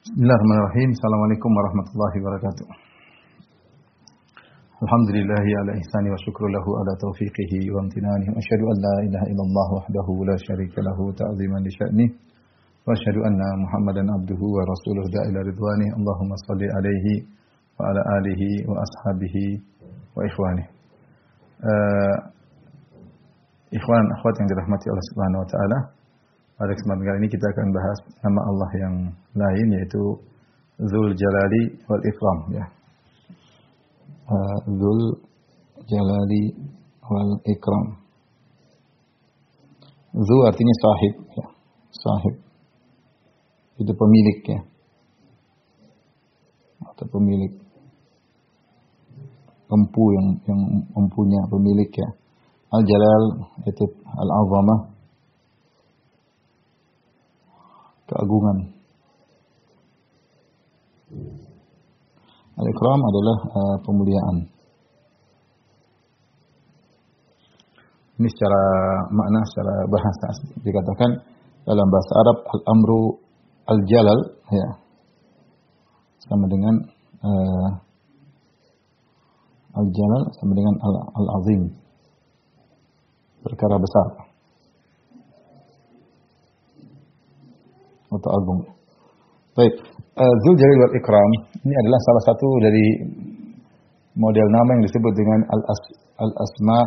Bismillahirrahmanirrahim. Assalamualaikum warahmatullahi wabarakatuh. Alhamdulillah ala ihsani wa syukru lahu ala taufiqihi wa amtinani. Wa asyhadu an la ilaha illallah wahdahu la syarika lahu ta'ziman li sya'ni. Wa asyhadu anna Muhammadan abduhu wa rasuluh da'ila ridwani. Allahumma salli alaihi wa ala alihi wa ashabihi wa ikhwani. Uh, ikhwan akhwat yang dirahmati Allah Subhanahu wa taala. Pada kesempatan kali ini kita akan bahas nama Allah yang lain yaitu Zul Jalali wal Ikram ya. Uh, Zul Jalali wal Ikram. Zu artinya sahib ya. Sahib. Itu pemilik ya. Atau pemilik. Empu yang yang mempunyai pemilik ya. Al Jalal itu Al Azamah keagungan. Al-ikram adalah uh, pemuliaan. Ini secara makna, secara bahasa dikatakan dalam bahasa Arab al-amru al-jalal ya. Sama dengan uh, al-jalal sama dengan al-azim. Perkara besar. Atau agung. Baik, uh, Zul Jalil wal Ikram ini adalah salah satu dari model nama yang disebut dengan al, -as, al asma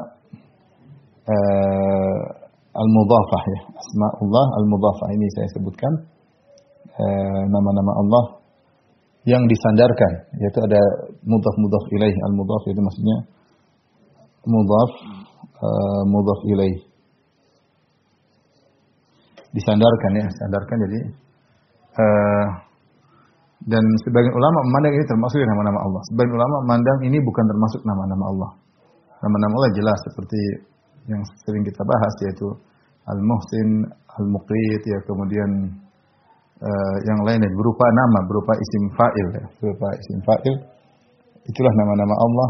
uh, al mudhafah ya. Allah al mudhafah ini saya sebutkan eh, nama-nama uh, Allah yang disandarkan yaitu ada mudhaf mudhaf ilaih al mudhaf itu maksudnya mudhaf uh, mudhaf ilaih disandarkan ya, sandarkan jadi uh, dan sebagian ulama memandang ini termasuk nama-nama Allah. Sebagian ulama memandang ini bukan termasuk nama-nama Allah. Nama-nama Allah jelas seperti yang sering kita bahas yaitu Al-Muhsin, Al-Muqit ya kemudian uh, yang lainnya berupa nama, berupa isim fa'il ya, berupa isim fa'il. Itulah nama-nama Allah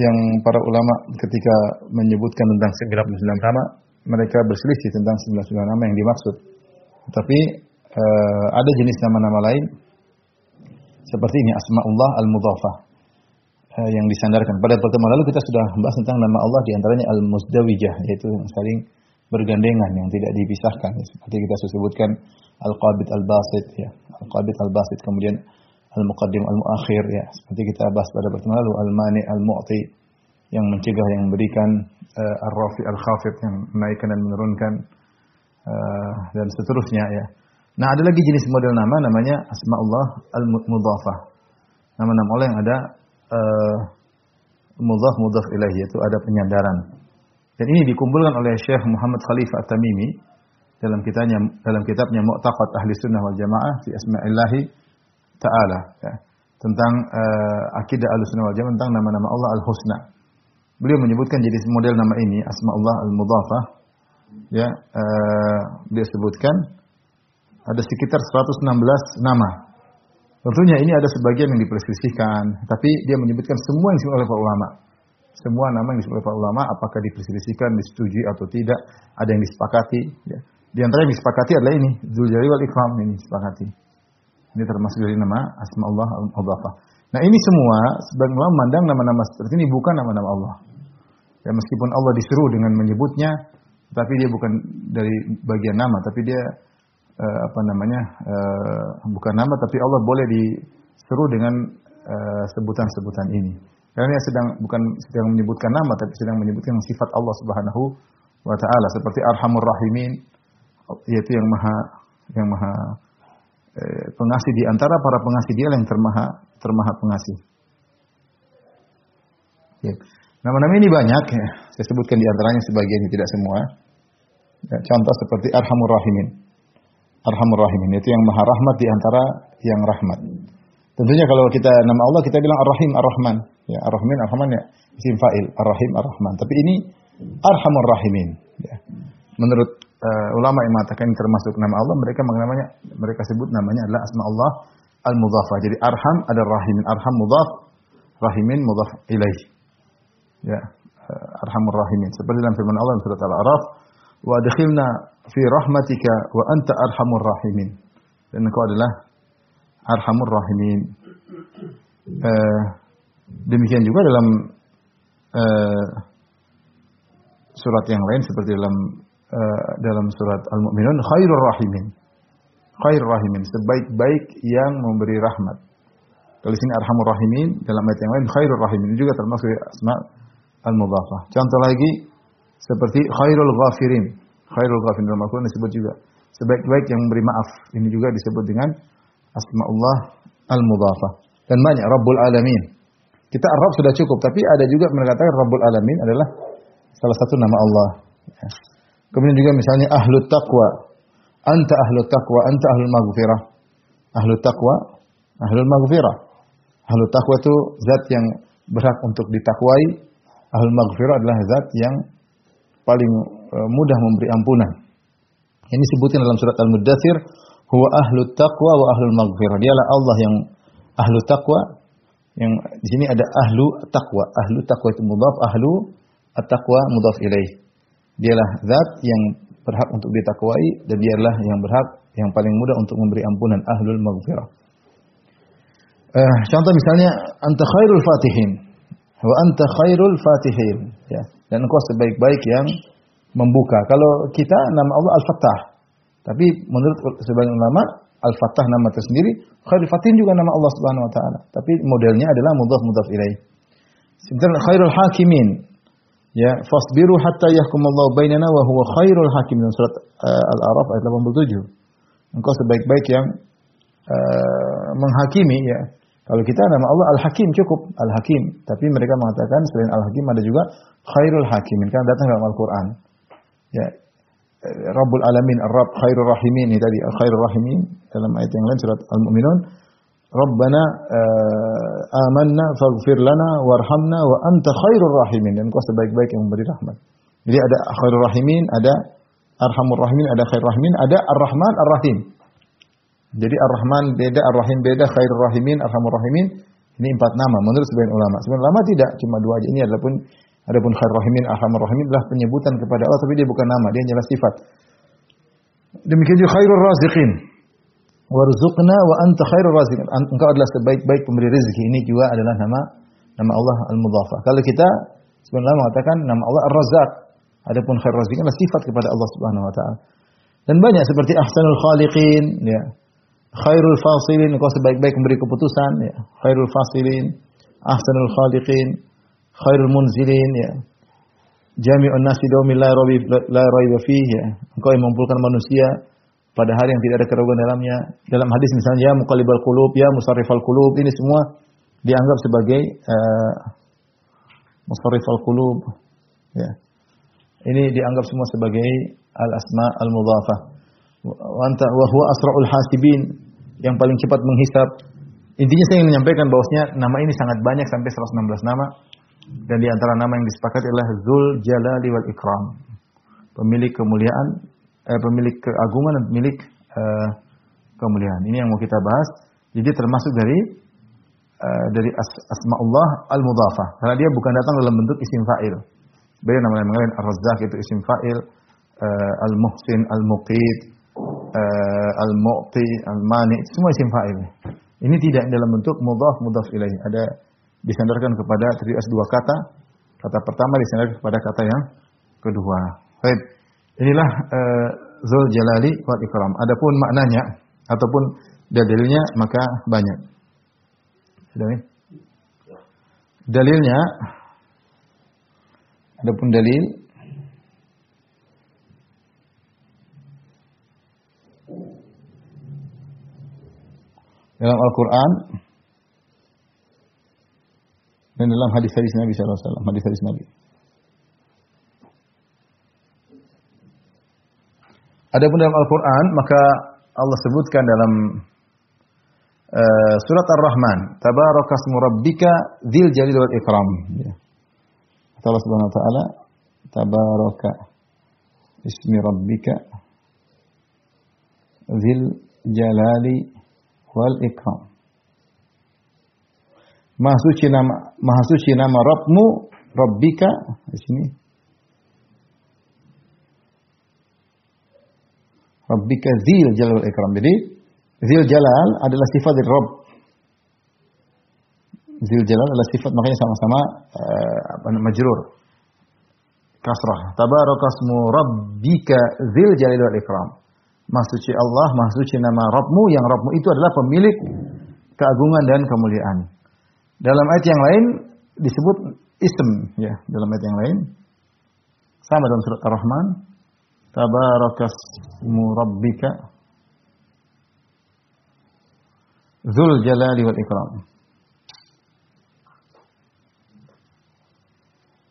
yang para ulama ketika menyebutkan tentang 99 nama mereka berselisih tentang 99 nama yang dimaksud. Tapi uh, ada jenis nama-nama lain seperti ini Asmaullah Al-Mudhafah uh, yang disandarkan. Pada pertemuan lalu kita sudah membahas tentang nama Allah di antaranya Al-Musdawijah yaitu yang saling bergandengan yang tidak dipisahkan seperti kita sebutkan Al-Qabid Al-Basit ya. Al-Qabid Al-Basit kemudian Al-Muqaddim Al-Muakhir ya. Seperti kita bahas pada pertemuan lalu Al-Mani Al-Mu'ti yang mencegah yang memberikan uh, ar-rafi al-khafid yang menaikkan dan menurunkan uh, dan seterusnya ya. Nah, ada lagi jenis model nama namanya asmaullah al-mudhafah. Nama-nama Allah yang ada uh, mudhaf mudhaf ilahi yaitu ada penyandaran. Dan ini dikumpulkan oleh Syekh Muhammad Khalifah At-Tamimi dalam kitabnya dalam kitabnya Mu'taqad Ahli Sunnah wal Jamaah fi Asma'illahi Ta'ala ya. tentang uh, akidah Ahlussunnah wal Jamaah tentang nama-nama Allah Al-Husna. Beliau menyebutkan jadi model nama ini Asmaullah Al-Mudhafah. Ya, uh, dia sebutkan ada sekitar 116 nama. Tentunya ini ada sebagian yang diperselisihkan, tapi dia menyebutkan semua yang disebut oleh para ulama. Semua nama yang disebut oleh para ulama apakah diperselisihkan, disetujui atau tidak, ada yang disepakati, ya. Di antara yang disepakati adalah ini, Zuljalil wal Ikram ini disepakati. Ini termasuk dari nama Asmaullah Al-Mudhafah. Nah ini semua sebagian ulama memandang nama-nama seperti ini bukan nama-nama Allah. Ya meskipun Allah disuruh dengan menyebutnya, tapi dia bukan dari bagian nama, tapi dia uh, apa namanya uh, bukan nama, tapi Allah boleh diseru dengan uh, sebutan-sebutan ini. Karena dia sedang bukan sedang menyebutkan nama, tapi sedang menyebutkan sifat Allah Subhanahu wa taala seperti Arhamur Rahimin yaitu yang maha yang maha eh, pengasih di antara para pengasih dia yang termaha termaha pengasih. Ya. Nama-nama ini banyak ya. Saya sebutkan di antaranya sebagian tidak semua. Ya, contoh seperti Arhamur Rahimin. Arhamur Rahimin itu yang Maha Rahmat di antara yang rahmat. Tentunya kalau kita nama Allah kita bilang Ar-Rahim Ar-Rahman. Ya, Ar-Rahmin Ar-Rahman ya isim fa'il Ar-Rahim Ar-Rahman. Tapi ini Arhamur Rahimin ya. Menurut uh, ulama yang mengatakan termasuk nama Allah, mereka namanya mereka sebut namanya adalah asma Allah al-mudhafah. Jadi Arham ada Rahimin. Arham mudhaf, Rahimin mudhaf ilaih ya uh, arhamur rahimin seperti dalam firman Allah dalam surat Al-A'raf wa adkhilna fi rahmatika wa anta arhamur rahimin dan engkau adalah Arhamur Rahimin. Uh, demikian juga dalam uh, surat yang lain seperti dalam uh, dalam surat Al-Mu'minun khairur rahimin. Khairur rahimin, sebaik-baik yang memberi rahmat. Kalau sini arhamur rahimin, dalam ayat yang lain khairur rahimin juga termasuk asma al-mudhafah. Contoh lagi seperti khairul ghafirin. Khairul ghafirin dalam Al-Qur'an disebut juga sebaik-baik yang memberi maaf. Ini juga disebut dengan asma Allah al-mudhafah. Dan banyak Rabbul Alamin. Kita Arab sudah cukup, tapi ada juga mengatakan Rabbul Alamin adalah salah satu nama Allah. Ya. Kemudian juga misalnya ahlut taqwa. Anta ahlut taqwa, anta ahlul maghfirah. Ahlut taqwa, ahlul maghfirah. Ahlut taqwa itu zat yang berhak untuk ditakwai. Ahlul maghfirah adalah zat yang paling e, mudah memberi ampunan. Ini sebutin dalam surat Al-Muddathir, huwa ahlut taqwa wa ahlul maghfirah. Dialah Allah yang ahlu taqwa yang di sini ada ahlu taqwa. Ahlu taqwa itu mudhaf, ahlu at-taqwa mudhaf ilaih. Dialah zat yang berhak untuk ditakwai dan dialah yang berhak yang paling mudah untuk memberi ampunan ahlul maghfirah. Uh, contoh misalnya anta khairul fatihin wa anta khairul fatihin ya dan engkau sebaik-baik yang membuka. Kalau kita nama Allah Al-Fattah. Tapi menurut sebagian ulama Al-Fattah nama tersendiri, Khairul Fatihin juga nama Allah Subhanahu wa taala. Tapi modelnya adalah mudhaf mudhaf ilaih. Sebenarnya Khairul Hakimin Ya, fasbiru hatta yahkumallahu bainana wa huwa khairul hakim dalam surat uh, Al-A'raf ayat 87. Engkau sebaik-baik yang uh, menghakimi ya. Kalau kita nama Allah Al-Hakim cukup, Al-Hakim. Tapi mereka mengatakan selain Al-Hakim ada juga khairul hakimin kan datang dalam Al-Qur'an. Ya. Rabbul Alamin, Ar-Rabb khairul rahimin ini tadi khairul rahimin dalam ayat yang lain surat Al-Mu'minun Rabbana uh, amanna faghfir lana warhamna wa anta khairur rahimin dan kau sebaik-baik yang memberi rahmat. Jadi ada khairur rahimin, ada arhamur rahimin, ada khairur rahimin, ada ar-rahman ar-rahim. Jadi ar-rahman beda, ar-rahim beda, khairur rahimin, arhamur rahimin. Ini empat nama menurut sebagian ulama. Sebagian ulama tidak, cuma dua aja. Ini adalah pun adapun khairur rahimin, arhamur rahimin adalah penyebutan kepada Allah tapi dia bukan nama, dia hanya sifat. Demikian juga khairur raziqin warzuqna wa anta khairur raziqin. Engkau adalah sebaik-baik pemberi rezeki. Ini juga adalah nama nama Allah Al-Mudhafah. Kalau kita sebenarnya mengatakan nama Allah Ar-Razzaq. Adapun khairur raziqin adalah sifat kepada Allah Subhanahu wa taala. Dan banyak seperti ahsanul khaliqin, ya. Khairul fasilin, engkau sebaik-baik memberi keputusan, ya. Khairul fasilin, ahsanul khaliqin, khairul munzilin, ya. Jami'un nasi daumi la raiba fihi, ya. Engkau yang mengumpulkan manusia pada hari yang tidak ada keraguan dalamnya. Dalam hadis misalnya ya muqallibal qulub, ya musarrifal qulub, ini semua dianggap sebagai uh, musarrifal qulub. Ya. Ini dianggap semua sebagai al-asma al-mudhafah. Wa anta wa huwa asraul hasibin, yang paling cepat menghisap. Intinya saya ingin menyampaikan bahwasanya nama ini sangat banyak sampai 116 nama dan di antara nama yang disepakati adalah Zul Jalali wal Ikram. Pemilik kemuliaan eh, pemilik keagungan dan pemilik eh, kemuliaan. Ini yang mau kita bahas. Jadi termasuk dari eh, dari as asmaullah al-mudhafah. Karena dia bukan datang dalam bentuk isim fa'il. Beda nama-nama lain Ar-Razzaq itu isim fa'il, eh, Al-Muhsin, Al-Muqit, eh, Al-Mu'ti, Al-Mani, semua isim fa'il. Ini tidak dalam bentuk mudhaf mudhaf ilaih. Ada disandarkan kepada terdiri atas dua kata. Kata pertama disandarkan kepada kata yang kedua. Baik. Inilah uh, Zul Jalali wal Ikram. Adapun maknanya ataupun dalilnya maka banyak. Sudah Dalilnya adapun dalil dalam Al-Qur'an dan dalam hadis-hadis Nabi wasallam, hadis-hadis Nabi. Adapun dalam Al-Quran maka Allah sebutkan dalam uh, surat Ar-Rahman, Tabarakasmu Rabbika Dzil Jalil wal Ikram. Ya. Allah Subhanahu wa taala, Tabaraka ismi Rabbika Dzil Jalali wal Ikram. Maha suci nama Maha suci nama Rabbmu Rabbika di sini Rabbika zil jalal ikram. Jadi Zil Jalal adalah sifat dari Rabb. Zil Jalal adalah sifat makanya sama-sama uh, apa majrur. Kasrah. Tabarakasmu rabbika zil jalal ikram. Maha Allah, maha nama Rabbmu yang Rabbmu itu adalah pemilik keagungan dan kemuliaan. Dalam ayat yang lain disebut ism ya, dalam ayat yang lain sama dalam surat Ar-Rahman. Tabarakasmu rabbika Zul jalali wal ikram.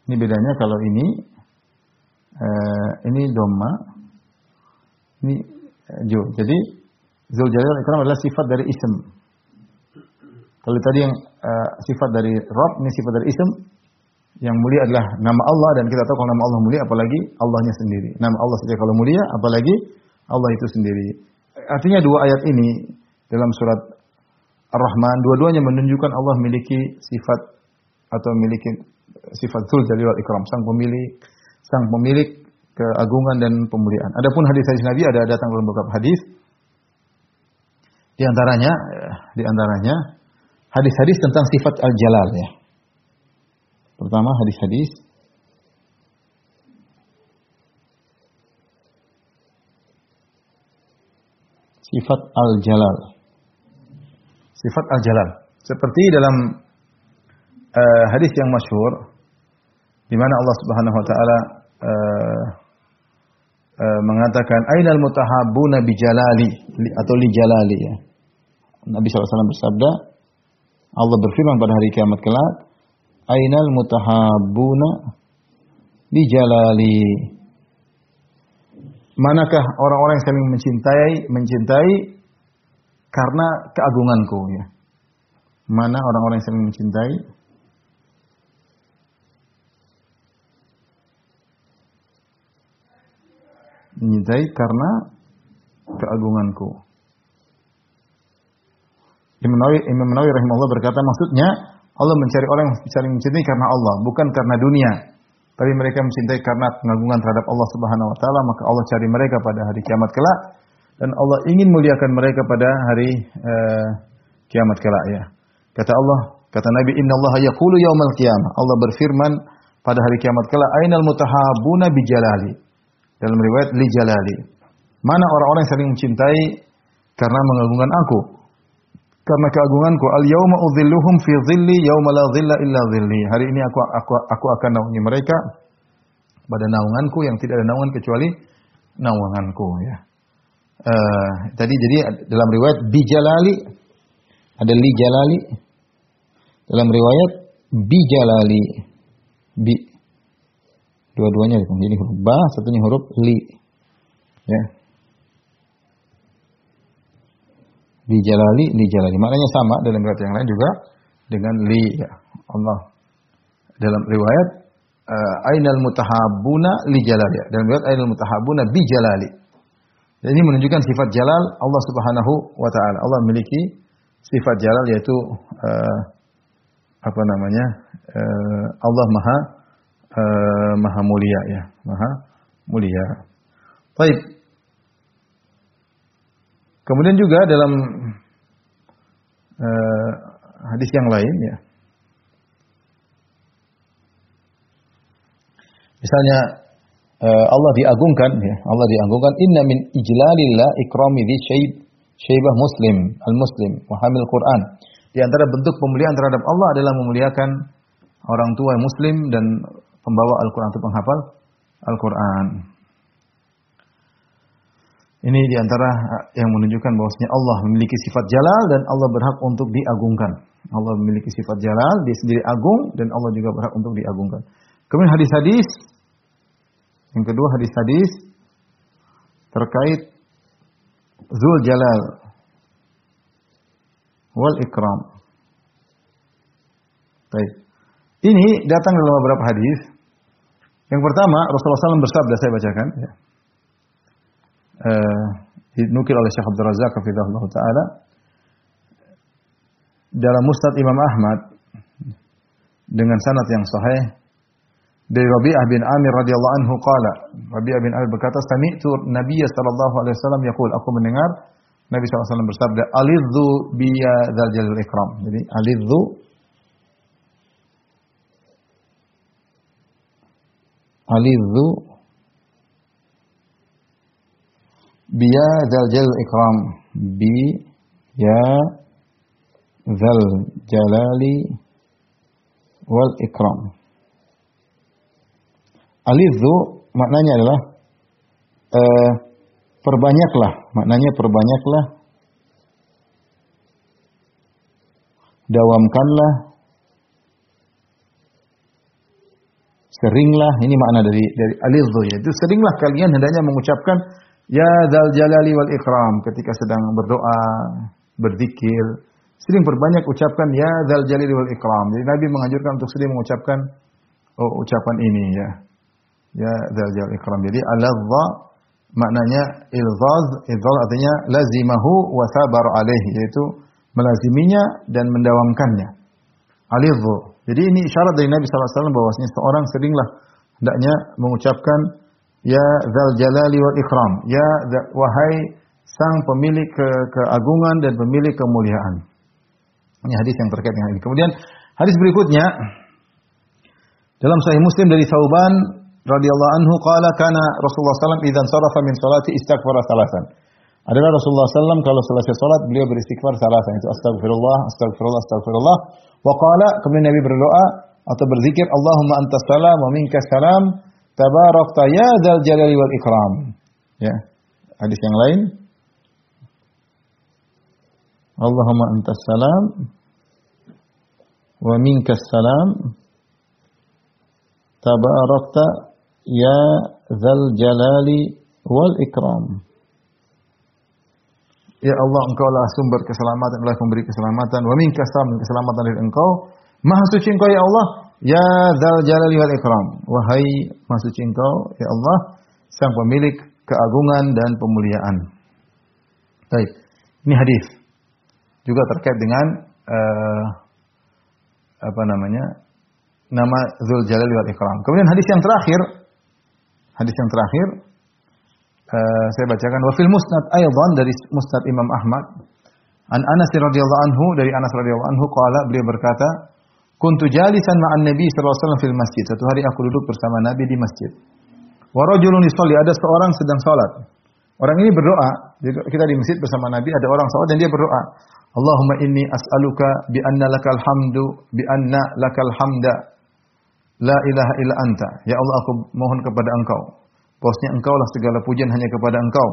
Ini bedanya kalau ini uh, ini doma ini jo. Jadi Zul jalali wal ikram adalah sifat dari ism. Kalau tadi yang uh, sifat dari Rob, ini sifat dari ism. Yang mulia adalah nama Allah dan kita tahu kalau nama Allah mulia apalagi Allahnya sendiri. Nama Allah saja kalau mulia apalagi Allah itu sendiri. Artinya dua ayat ini dalam surat Ar-Rahman, dua-duanya menunjukkan Allah memiliki sifat atau memiliki sifat Zul Jalil Ikram, sang pemilik, sang pemilik keagungan dan pemuliaan. Adapun hadis-hadis Nabi ada datang dalam beberapa hadis. Di antaranya di antaranya hadis-hadis tentang sifat Al-Jalal ya. Pertama hadis-hadis sifat Al-Jalal sifat al-jalal. Seperti dalam uh, hadis yang masyhur di mana Allah Subhanahu wa taala uh, uh, mengatakan ainal mutahabbuna jalali atau li jalali ya. Nabi SAW bersabda Allah berfirman pada hari kiamat kelak ainal mutahabbuna bi jalali Manakah orang-orang yang saling mencintai mencintai karena keagunganku ya. Mana orang-orang yang saling mencintai? Mencintai karena keagunganku. Imam Nawawi, Imam Nawawi rahimahullah berkata maksudnya Allah mencari orang yang saling mencintai karena Allah, bukan karena dunia. Tapi mereka mencintai karena pengagungan terhadap Allah Subhanahu wa taala, maka Allah cari mereka pada hari kiamat kelak dan Allah ingin muliakan mereka pada hari uh, kiamat kelak ya. Kata Allah, kata Nabi Inna Allah yaqulu yaumal qiyamah. Allah berfirman pada hari kiamat kelak ainal mutahabuna bi jalali. Dalam riwayat li jalali. Mana orang-orang yang saling mencintai karena mengagungkan aku? Karena keagunganku al yauma udzilluhum fi dhilli yauma la dhilla illa dhilli. Hari ini aku aku aku akan naungi mereka pada naunganku yang tidak ada naungan kecuali naunganku ya. Uh, tadi jadi dalam riwayat bijalali ada li jalali dalam riwayat bijalali bi dua-duanya jadi huruf ba satunya huruf li. Ya. Bijalali li jalali maknanya sama dalam riwayat yang lain juga dengan li ya. Allah. Dalam riwayat uh, ainal mutahabuna li jalali dalam riwayat ainal mutahabuna bi jalali dan ini menunjukkan sifat jalal Allah Subhanahu wa taala. Allah memiliki sifat jalal yaitu uh, apa namanya? Uh, Allah Maha uh, Maha mulia ya, Maha mulia. Baik. Kemudian juga dalam uh, hadis yang lain ya. Misalnya uh, Allah diagungkan ya Allah diagungkan inna min ijlalillah ikrami di syayb syaibah muslim al muslim wa hamil Quran di antara bentuk pemuliaan terhadap Allah adalah memuliakan orang tua muslim dan pembawa Al-Quran atau penghafal Al-Quran. Ini di antara yang menunjukkan bahwasanya Allah memiliki sifat jalal dan Allah berhak untuk diagungkan. Allah memiliki sifat jalal, dia sendiri agung dan Allah juga berhak untuk diagungkan. Kemudian hadis-hadis yang kedua hadis-hadis terkait Zul Jalal wal Ikram. Baik. Ini datang dalam beberapa hadis. Yang pertama Rasulullah SAW bersabda saya bacakan. Ya. Uh, dinukil oleh Syekh Abdul Razak Hafizahullah Ta'ala dalam Mustad Imam Ahmad dengan sanad yang sahih dari Rabi'ah bin Amir radhiyallahu anhu qala Rabi'ah bin Amir berkata sami'tu Nabi sallallahu alaihi wasallam yaqul aku mendengar Nabi SAW bersabda, Alidhu biya dzal jalil ikram. Jadi alidhu alidhu biya dzal jalil ikram. Bi ya dzal jalali wal ikram. Alidhu maknanya adalah uh, perbanyaklah, maknanya perbanyaklah, dawamkanlah, seringlah, ini makna dari dari alidhu yaitu seringlah kalian hendaknya mengucapkan ya dal jalali wal ikram ketika sedang berdoa, berzikir, sering perbanyak ucapkan ya dal jalali wal ikram. Jadi Nabi menganjurkan untuk sering mengucapkan oh, ucapan ini ya. Ya dal jalali ikram. Jadi aladha maknanya ilzaz, ilzaz artinya lazimahu wa sabar alaih yaitu melaziminya dan mendawamkannya. Alidhu. Jadi ini isyarat dari Nabi SAW bahwasanya seorang seringlah hendaknya mengucapkan ya zal jalali wal ikram, ya wahai sang pemilik ke keagungan dan pemilik kemuliaan. Ini hadis yang terkait dengan ini. Kemudian hadis berikutnya dalam Sahih Muslim dari Sauban radhiyallahu anhu qala kana Rasulullah sallam idzan sarafa min salati istighfara salasan. Adalah Rasulullah sallam kalau selesai salat beliau beristighfar salasan itu astagfirullah, astagfirullah, astagfirullah. Wa qala kemudian Nabi berdoa atau berzikir Allahumma antas salam wa minkas salam tabarakta ya dzal jalali wal ikram. Ya. Hadis yang lain Allahumma antas salam wa minkas salam tabarakta Ya Zal Jalali wal Ikram. Ya Allah, Engkau lah sumber keselamatan, Allah memberi keselamatan. Wa minka keselamatan dari Engkau. Maha suci Engkau ya Allah. Ya Zal Jalali wal Ikram. Wahai Maha suci Engkau ya Allah, sang pemilik keagungan dan pemuliaan. Baik. Ini hadis. Juga terkait dengan uh, apa namanya? Nama Zul Jalali wal Ikram. Kemudian hadis yang terakhir Hadis yang terakhir uh, saya bacakan. Wa fil musnad aidan dari musnad Imam Ahmad. An Anas radhiyallahu anhu dari Anas radhiyallahu anhu qala beliau berkata kuntu jalisan ma'an nabi sallallahu alaihi wasallam fil masjid. Satu hari aku duduk bersama nabi di masjid. Wa rajulun yusalli ada seorang sedang salat. Orang ini berdoa. Kita di masjid bersama nabi ada orang salat dan dia berdoa. Allahumma inni as'aluka bi anna lakal hamdu bi anna lakal hamda La ilaha illa anta. Ya Allah aku mohon kepada engkau. Bahwasanya engkau lah segala pujian hanya kepada engkau.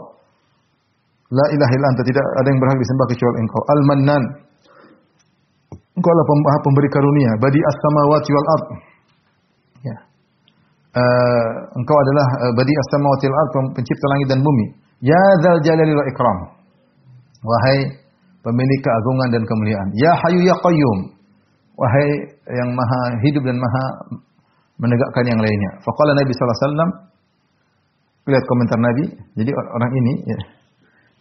La ilaha illa anta. Tidak ada yang berhak disembah kecuali engkau. Al-Mannan. Engkau lah pemberi karunia. Badi as-samawati wal ard. Ya. Uh, engkau adalah uh, badi as-samawati wal ard, pencipta langit dan bumi. Ya dzal jalali wal ikram. Wahai pemilik keagungan dan kemuliaan. Ya Hayyu ya Qayyum. Wahai yang maha hidup dan maha menegakkan yang lainnya. Faqala Nabi sallallahu alaihi wasallam lihat komentar Nabi. Jadi orang ini ya,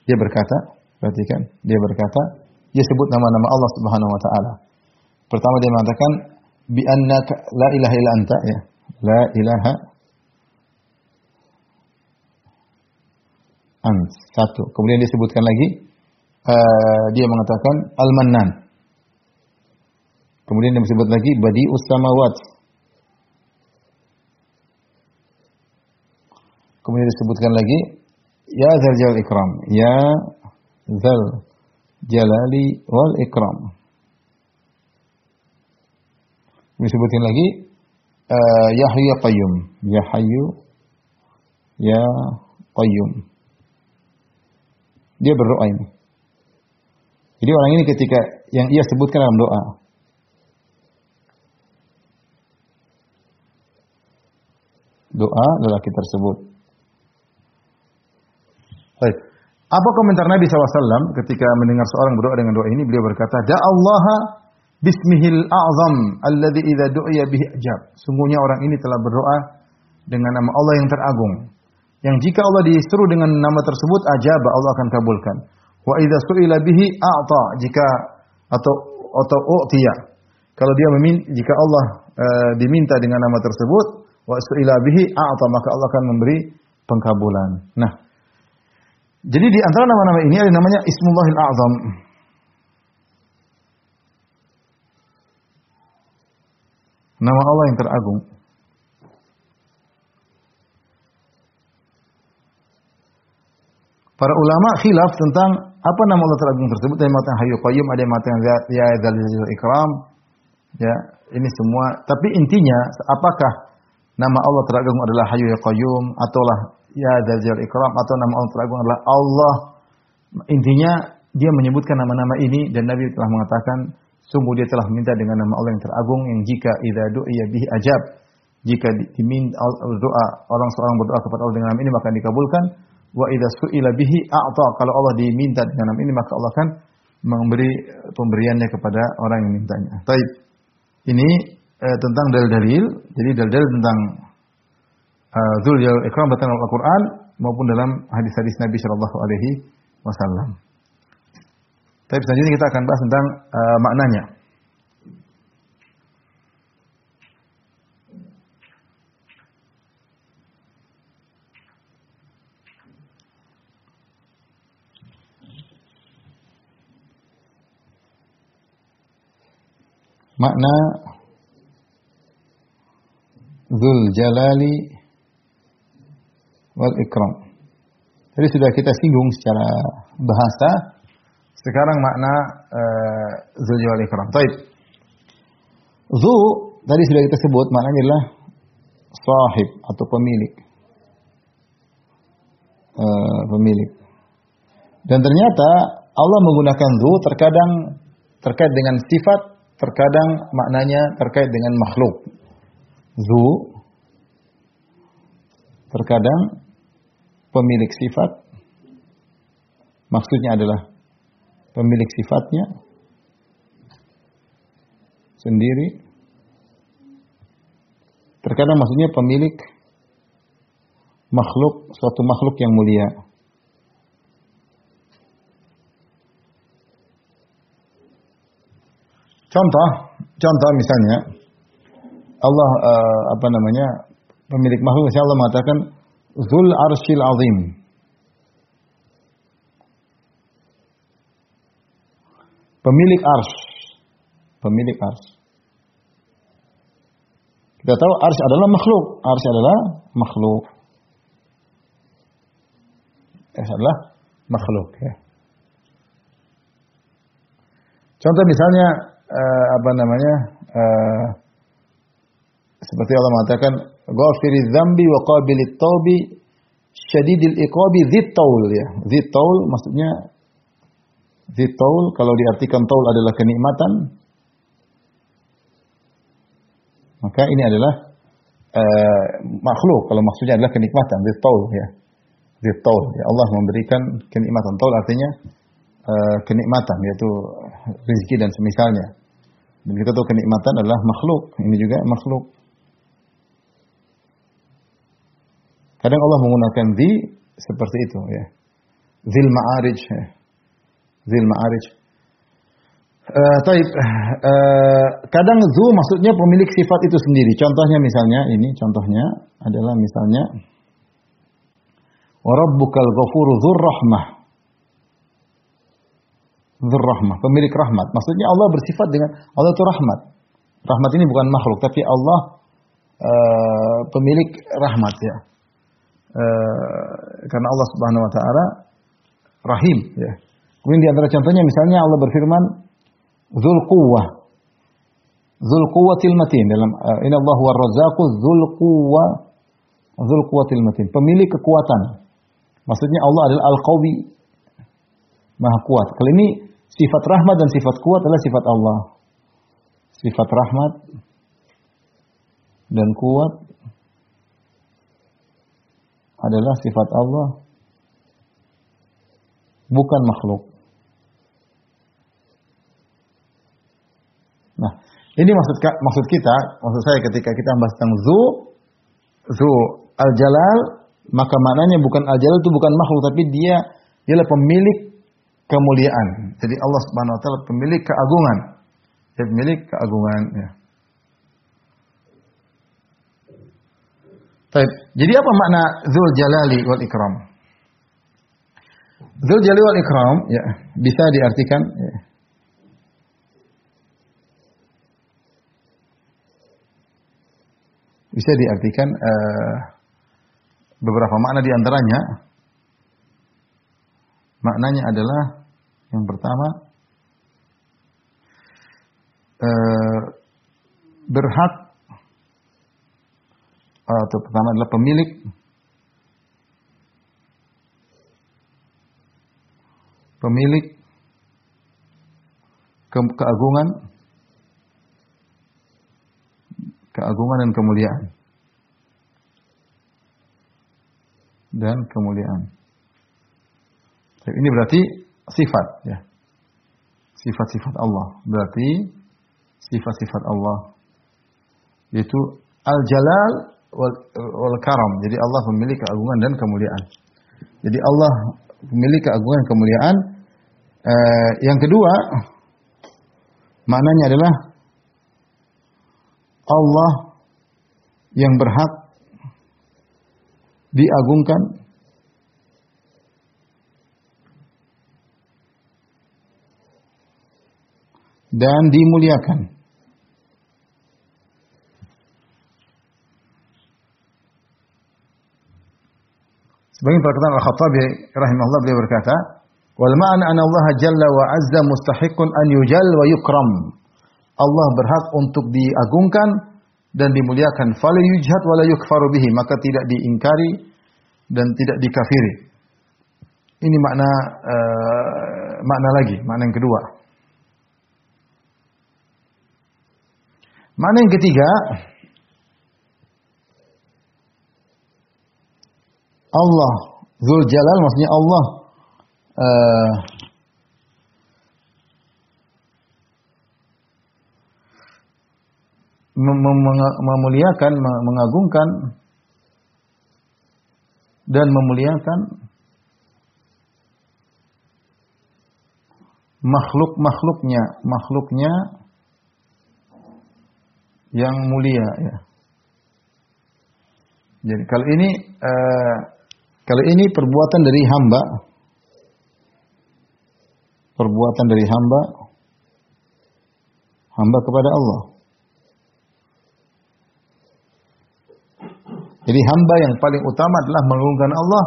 dia berkata, perhatikan, dia berkata, dia sebut nama-nama Allah Subhanahu wa taala. Pertama dia mengatakan bi annaka la ilaha illa anta ya. La ilaha ant. Satu. Kemudian dia sebutkan lagi uh, dia mengatakan al-mannan. Kemudian dia sebut lagi badi'us samawat Kemudian disebutkan lagi ya zal jalal ikram, ya zal jalali wal ikram. Disebutkan lagi uh, ya hayyu ya qayyum, ya hayyu ya qayyum. Dia berdoa ini. Jadi orang ini ketika yang ia sebutkan dalam doa, doa lelaki tersebut Baik. Apa komentar Nabi SAW ketika mendengar seorang berdoa dengan doa ini? Beliau berkata, Allah bismihil a'zam alladhi idha du'ya bihi ajab. Sungguhnya orang ini telah berdoa dengan nama Allah yang teragung. Yang jika Allah disuruh dengan nama tersebut, ajab Allah akan kabulkan. Wa idha su'ila bihi a'ta. Jika atau atau u'tiya. Kalau dia meminta, jika Allah uh, diminta dengan nama tersebut, wa su'ila bihi a'ta, maka Allah akan memberi pengkabulan. Nah, Jadi di antara nama-nama ini ada namanya Ismullahil A'zam. Nama Allah yang teragung. Para ulama khilaf tentang apa nama Allah teragung tersebut. Ada yang mengatakan Hayyu Qayyum, ada yang mengatakan Ya Dzal Ikram. Ya, ini semua. Tapi intinya, apakah nama Allah teragung adalah Hayyu Qayyum ataulah Ya Dzal Ikram atau nama Allah teragung adalah Allah. Intinya dia menyebutkan nama-nama ini dan Nabi telah mengatakan sungguh dia telah meminta dengan nama Allah yang teragung yang jika idza du'iya bihi ajab. Jika diminta doa orang seorang berdoa kepada Allah dengan nama ini maka dikabulkan wa idza su'ila bihi a'ta kalau Allah diminta dengan nama ini maka Allah akan memberi pemberiannya kepada orang yang mintanya. Baik. Ini eh, tentang dalil-dalil. Jadi dalil-dalil tentang uh, Dzul Jalal Ikram datang dalam Al-Qur'an maupun dalam hadis-hadis Nabi sallallahu alaihi wasallam. Tapi selanjutnya kita akan bahas tentang uh, maknanya. makna Zul Jalali wal Ikram. Tadi sudah kita singgung secara bahasa. Sekarang makna uh, Zul Jalali wal Ikram. Baik. Zu tadi sudah kita sebut maknanya adalah sahib atau pemilik. Uh, pemilik. Dan ternyata Allah menggunakan zu terkadang terkait dengan sifat terkadang maknanya terkait dengan makhluk. Zu terkadang pemilik sifat. Maksudnya adalah pemilik sifatnya sendiri. Terkadang maksudnya pemilik makhluk suatu makhluk yang mulia. Contoh, contoh misalnya Allah uh, apa namanya pemilik makhluk misalnya Allah mengatakan Zul Arshil Azim. Pemilik ars. Pemilik ars. Kita tahu ars adalah makhluk. Ars adalah makhluk. Ars adalah makhluk ya. Contoh misalnya uh, apa namanya uh, seperti Allah mengatakan ghafiriz dzambi wa qabilit taubi syadidil iqabi dzitaul ya dzitaul maksudnya dzitaul kalau diartikan taul adalah kenikmatan maka ini adalah uh, makhluk kalau maksudnya adalah kenikmatan dzitaul ya dzitaul ya Allah memberikan kenikmatan taul artinya uh, kenikmatan yaitu rezeki dan semisalnya. Dan kita tahu kenikmatan adalah makhluk. Ini juga makhluk. Kadang Allah menggunakan di seperti itu ya. Zil ma'arij ya. Zil ma'arij. Uh, taib, uh, kadang zu maksudnya pemilik sifat itu sendiri. Contohnya misalnya ini contohnya adalah misalnya Warabbukal ghafuru dzur rahmah Dzurrahmah, pemilik rahmat. Maksudnya Allah bersifat dengan Allah itu rahmat. Rahmat ini bukan makhluk, tapi Allah uh, pemilik rahmat ya. Uh, karena Allah Subhanahu wa taala rahim ya. Kemudian di antara contohnya misalnya Allah berfirman Dzul Quwwah. Dzul Quwwatil Matin dalam uh, Inna Allah huwa Razzaqu Dzul Quwwah Dzul Quwwatil Matin, pemilik kekuatan. Maksudnya Allah adalah Al-Qawi, Maha kuat. Kalau ini Sifat rahmat dan sifat kuat adalah sifat Allah. Sifat rahmat dan kuat adalah sifat Allah, bukan makhluk. Nah, ini maksud maksud kita, maksud saya ketika kita membahas tentang zu, zu al-jalal, maka maknanya bukan al-jalal itu bukan makhluk, tapi dia ialah pemilik kemuliaan. Jadi Allah Subhanahu wa taala pemilik keagungan. Dia pemilik keagungan ya. Baik. Jadi apa makna Dzul Jalali wal Ikram? Dzul Jalali wal Ikram ya bisa diartikan ya. bisa diartikan uh, beberapa makna di antaranya maknanya adalah yang pertama uh, berhak atau pertama adalah pemilik pemilik ke keagungan keagungan dan kemuliaan dan kemuliaan. Ini berarti sifat ya. Sifat-sifat Allah. Berarti sifat-sifat Allah yaitu al-jalal wal, wal karam. Jadi Allah memiliki keagungan dan kemuliaan. Jadi Allah memiliki keagungan dan kemuliaan. Eh, yang kedua, maknanya adalah Allah yang berhak diagungkan dan dimuliakan. Sebagian perkataan Al-Khattabi rahimahullah beliau berkata, "Wal ma'na anna Allah jalla wa azza mustahiqun an yujal wa yukram." Allah berhak untuk diagungkan dan dimuliakan. Fala yujhad wala yukfaru bihi, maka tidak diingkari dan tidak dikafiri. Ini makna uh, makna lagi, makna yang kedua. Makna yang ketiga, Allah Zul Jalal maksudnya Allah uh, memuliakan, mengagungkan dan memuliakan makhluk-makhluknya, makhluknya yang mulia ya. Jadi kalau ini uh, kalau ini perbuatan dari hamba perbuatan dari hamba hamba kepada Allah. Jadi hamba yang paling utama adalah mengagungkan Allah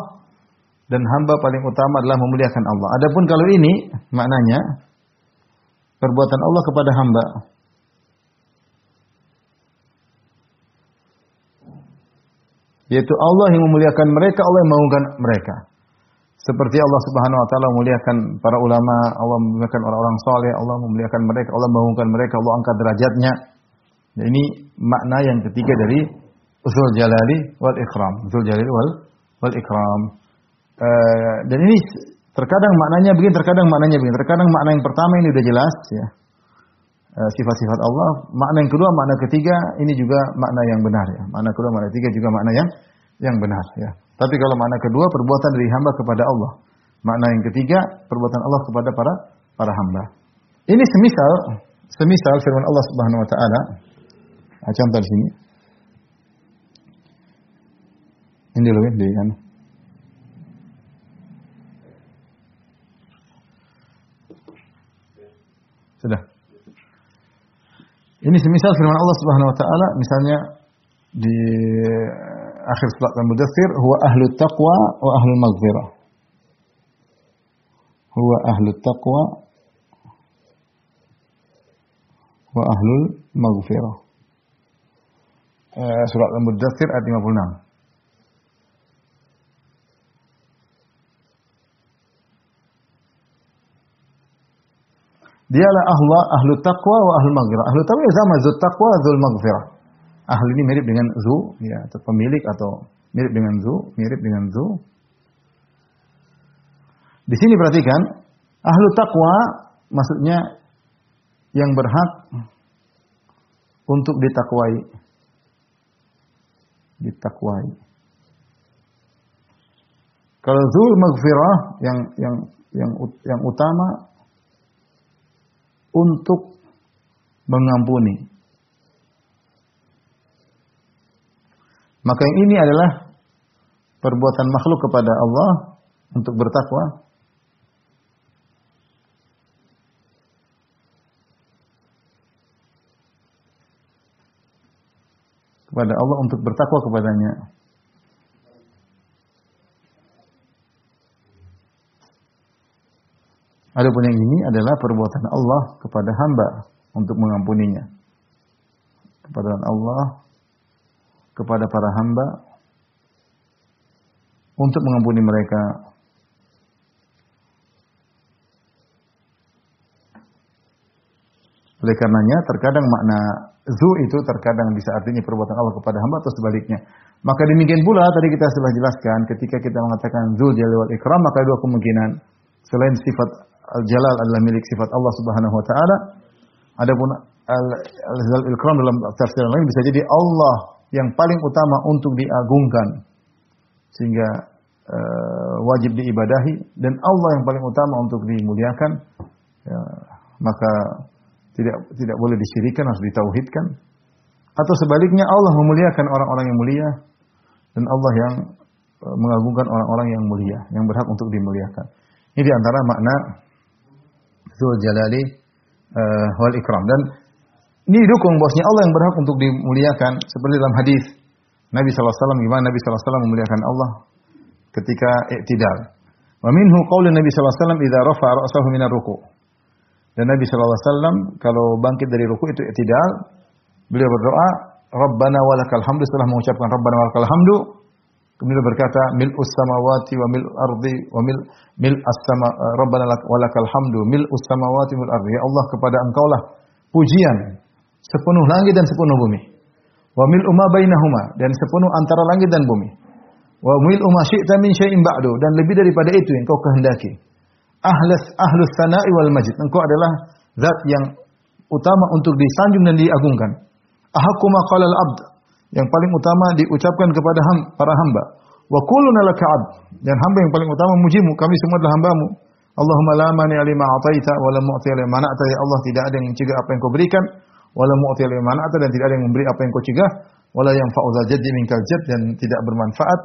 dan hamba paling utama adalah memuliakan Allah. Adapun kalau ini maknanya perbuatan Allah kepada hamba. Yaitu Allah yang memuliakan mereka, Allah yang mengagungkan mereka. Seperti Allah Subhanahu wa taala memuliakan para ulama, Allah memuliakan orang-orang saleh, Allah memuliakan mereka, Allah mengagungkan mereka, Allah angkat derajatnya. Nah, ini makna yang ketiga dari Zul Jalali wal Ikram. Zul Jalali wal wal Ikram. Uh, dan ini terkadang maknanya begini, terkadang maknanya begini. Terkadang makna yang pertama ini sudah jelas ya. Uh, sifat-sifat Allah. Makna yang kedua, makna ketiga ini juga makna yang benar ya. Makna kedua, makna ketiga juga makna yang yang benar ya. Tapi kalau makna kedua perbuatan dari hamba kepada Allah. Makna yang ketiga perbuatan Allah kepada para para hamba. Ini semisal semisal firman Allah Subhanahu wa taala. Nah, contoh di sini. Ini dulu ya, di kan. Sudah. Ini semisal firman Allah Subhanahu wa taala misalnya di akhir surat Al-Mudaththir huwa ahlu taqwa wa ahlu maghfirah. Huwa ahlu taqwa wa ahlu maghfirah. Uh, surat Al-Mudaththir ayat 56. Dialah ahlu ahlu taqwa wa ahlu maghfirah. Ahlu taqwa ya sama zul taqwa zul maghfirah. Ahlu ini mirip dengan zu ya, atau pemilik atau mirip dengan zu, mirip dengan zu. Di sini perhatikan ahlu taqwa maksudnya yang berhak untuk ditakwai. Ditakwai. Kalau zul maghfirah yang yang yang utama untuk mengampuni. Maka ini adalah perbuatan makhluk kepada Allah untuk bertakwa. Kepada Allah untuk bertakwa kepadanya. Adapun yang ini adalah perbuatan Allah kepada hamba untuk mengampuninya. Kepada Allah kepada para hamba untuk mengampuni mereka Oleh karenanya terkadang makna zu itu terkadang bisa artinya perbuatan Allah kepada hamba atau sebaliknya. Maka demikian pula tadi kita sudah jelaskan ketika kita mengatakan zu jalal wal ikram maka dua kemungkinan selain sifat al jalal adalah milik sifat Allah Subhanahu wa taala adapun al zal ikram dalam tafsir lain bisa jadi Allah yang paling utama untuk diagungkan sehingga uh, wajib diibadahi dan Allah yang paling utama untuk dimuliakan ya, maka tidak tidak boleh disyirikan, harus ditauhidkan. Atau sebaliknya Allah memuliakan orang-orang yang mulia dan Allah yang e, mengagungkan orang-orang yang mulia, yang berhak untuk dimuliakan. Ini di antara makna Zul Jalali uh, wal Ikram dan ini didukung bahwasanya Allah yang berhak untuk dimuliakan seperti dalam hadis Nabi SAW gimana Nabi SAW memuliakan Allah ketika i'tidal. Wa minhu qaulun Nabi SAW idza rafa'a ra'sahu minar ruku'. Dan Nabi SAW kalau bangkit dari ruku itu tidak, beliau berdoa, Rabbana walakal hamdu setelah mengucapkan Rabbana walakal hamdu, kemudian berkata mil samawati wa mil ardi wa mil mil as-sama Rabbana walakal hamdu mil samawati wal ardi. Ya Allah kepada Engkau lah pujian sepenuh langit dan sepenuh bumi. Wa mil umma bainahuma dan sepenuh antara langit dan bumi. Wa mil umma syi'ta min syai'in ba'du dan lebih daripada itu yang kau kehendaki ahlus ahlus sana'i wal majid. Engkau adalah zat yang utama untuk disanjung dan diagungkan. Ahakku maqalal abd. Yang paling utama diucapkan kepada ham, para hamba. Wa kulluna laka. Dan hamba yang paling utama mujimu. Kami semua adalah hambamu. Allahumma la mani alima ataita wa la mu'ti alima mana'ta. Ya Allah tidak ada yang mencegah apa yang kau berikan. Wa la mu'ti alima mana'ta. Dan tidak ada yang memberi apa yang kau cegah. Wa la yang fa'udhal jaddi minkal jad. Dan tidak bermanfaat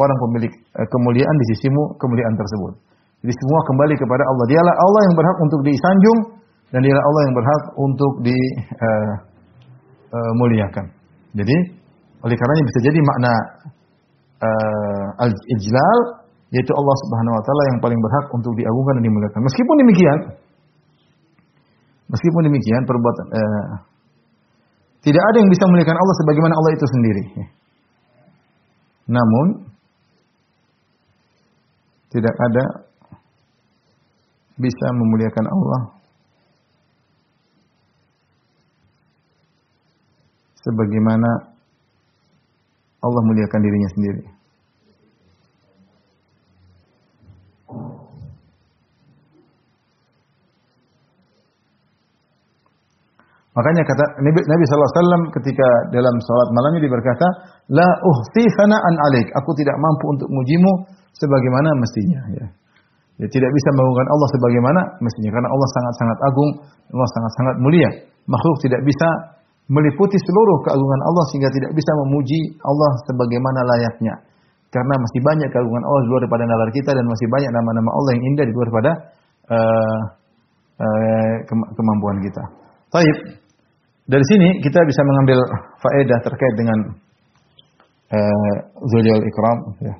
orang pemilik eh, kemuliaan di sisimu kemuliaan tersebut. Jadi semua kembali kepada Allah. Dialah Allah yang berhak untuk disanjung dan dialah Allah yang berhak untuk dimuliakan. Uh, uh, jadi oleh karenanya bisa jadi makna uh, al-ijlal yaitu Allah Subhanahu wa taala yang paling berhak untuk diagungkan dan dimuliakan. Meskipun demikian meskipun demikian perbuatan uh, tidak ada yang bisa memuliakan Allah sebagaimana Allah itu sendiri. Namun tidak ada bisa memuliakan Allah sebagaimana Allah muliakan dirinya sendiri. Makanya kata Nabi, Nabi SAW ketika dalam sholat malamnya dia berkata, La uhti sana'an alik. Aku tidak mampu untuk mujimu sebagaimana mestinya. Ya. Ya, tidak bisa mengagungkan Allah sebagaimana mestinya karena Allah sangat-sangat agung, Allah sangat-sangat mulia. Makhluk tidak bisa meliputi seluruh keagungan Allah sehingga tidak bisa memuji Allah sebagaimana layaknya. Karena masih banyak keagungan Allah di luar daripada nalar kita dan masih banyak nama-nama Allah yang indah di luar daripada uh, uh, kemampuan kita. Baik. Dari sini kita bisa mengambil faedah terkait dengan uh, Ikram ya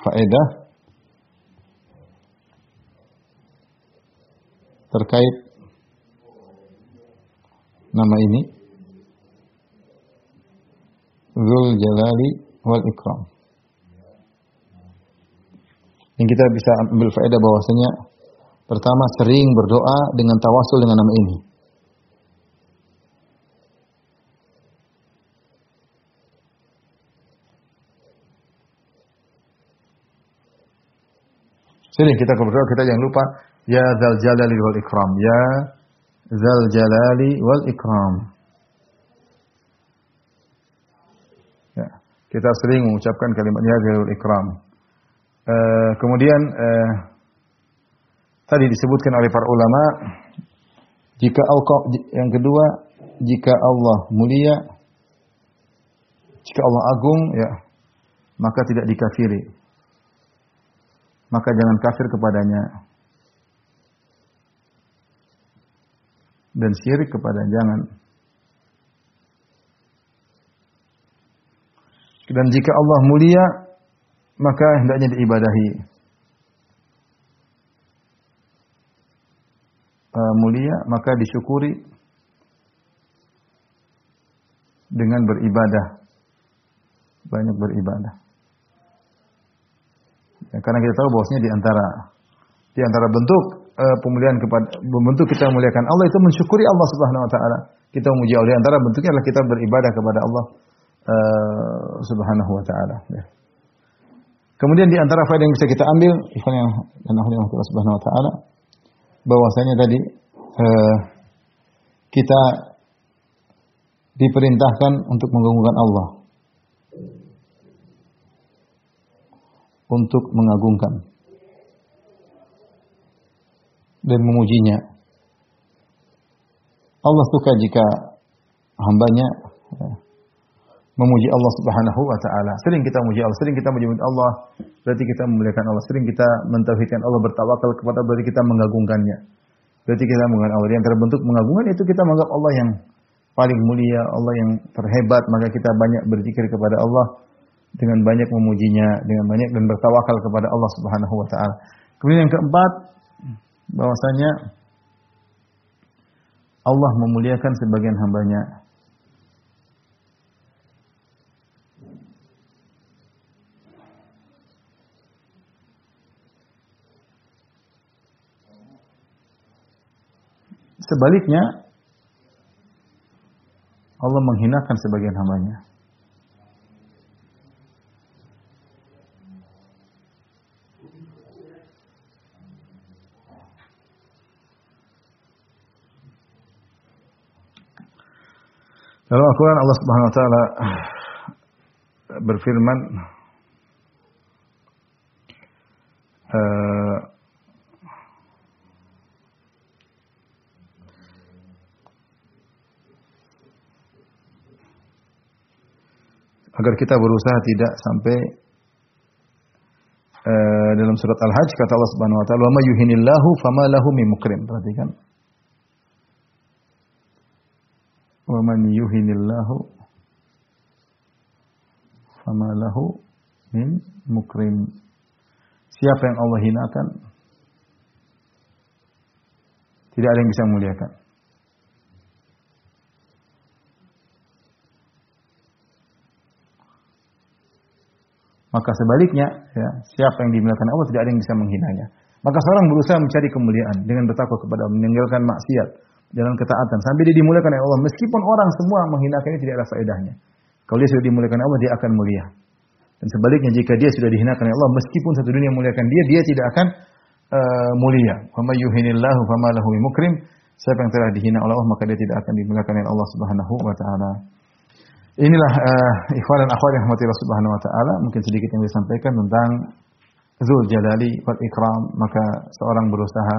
faedah terkait nama ini Zul Jalali wal Ikram. Yang kita bisa ambil faedah bahwasanya pertama sering berdoa dengan tawasul dengan nama ini. Sini kita berdoa kita jangan lupa ya zal jalali wal ikram ya zal jalali wal ikram. Ya, kita sering mengucapkan kalimat ya zal wal ikram. Uh, kemudian uh, tadi disebutkan oleh para ulama jika Allah yang kedua jika Allah mulia jika Allah agung ya maka tidak dikafiri maka jangan kafir kepadanya. dan syirik kepada jangan. Dan jika Allah mulia, maka hendaknya diibadahi. Eh, mulia, maka disyukuri dengan beribadah. Banyak beribadah. Ya, karena kita tahu bahwasanya di antara di antara bentuk uh, pemulihan kepada bentuk kita memuliakan Allah itu mensyukuri Allah Subhanahu wa taala. Kita memuji Allah antara bentuknya adalah kita beribadah kepada Allah uh, Subhanahu wa taala ya. Kemudian di antara faedah yang bisa kita ambil ikhwan yang dan Allah Subhanahu wa taala bahwasanya tadi uh, kita diperintahkan untuk mengagungkan Allah. Untuk mengagungkan dan memujinya. Allah suka jika hambanya ya, memuji Allah Subhanahu wa taala. Sering kita memuji Allah, sering kita memuji Allah, berarti kita memuliakan Allah. Sering kita mentauhidkan Allah, bertawakal kepada berarti kita mengagungkannya. Berarti kita mengagungkan Allah. Yang terbentuk mengagungkan itu kita menganggap Allah yang paling mulia, Allah yang terhebat, maka kita banyak berzikir kepada Allah dengan banyak memujinya, dengan banyak dan bertawakal kepada Allah Subhanahu wa taala. Kemudian yang keempat, bahwasanya Allah memuliakan sebagian hambanya. Sebaliknya, Allah menghinakan sebagian hambanya. Dalam Al-Quran Allah Subhanahu Wa Taala berfirman uh, agar kita berusaha tidak sampai uh, dalam surat Al-Hajj kata Allah Subhanahu wa taala wa may yuhinillahu fama lahu min mukrim. Perhatikan wa man yuhinillahu fama lahu min mukrim. Siapa yang Allah hinakan tidak ada yang bisa memuliakan. Maka sebaliknya, ya, siapa yang dimuliakan Allah tidak ada yang bisa menghinanya. Maka seorang berusaha mencari kemuliaan dengan bertakwa kepada Allah, meninggalkan maksiat, jalan ketaatan sampai dia dimuliakan oleh Allah meskipun orang semua menghinakannya tidak ada faedahnya. Kalau dia sudah dimuliakan oleh Allah dia akan mulia. Dan sebaliknya jika dia sudah dihinakan oleh Allah meskipun satu dunia memuliakan dia dia tidak akan uh, mulia. Wa yuhinillahu fama lahu mukrim. Siapa yang telah dihina oleh Allah maka dia tidak akan dimuliakan oleh Allah Subhanahu wa taala. Inilah uh, ikhwan dan akhwat yang rahmati Allah Subhanahu wa taala, mungkin sedikit yang disampaikan tentang Zul Jalali wal Ikram, maka seorang berusaha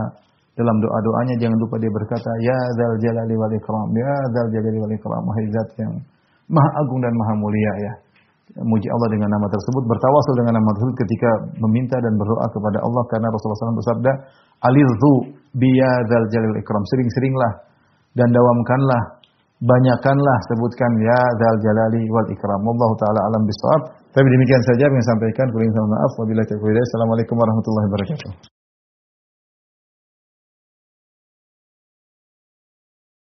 dalam doa-doanya jangan lupa dia berkata ya dzal jalali wal ikram ya dzal jalali wal ikram wahai zat yang maha agung dan maha mulia ya. Muji Allah dengan nama tersebut bertawasul dengan nama tersebut ketika meminta dan berdoa kepada Allah karena Rasulullah SAW bersabda alizu biya dzal jalali wal ikram. Sering-seringlah dan dawamkanlah banyakkanlah sebutkan ya dzal jalali wal ikram. Wallahu taala alam bisawab. Tapi demikian saja yang saya sampaikan. Kurang maaf. Wabillahi taufiq assalamualaikum warahmatullahi wabarakatuh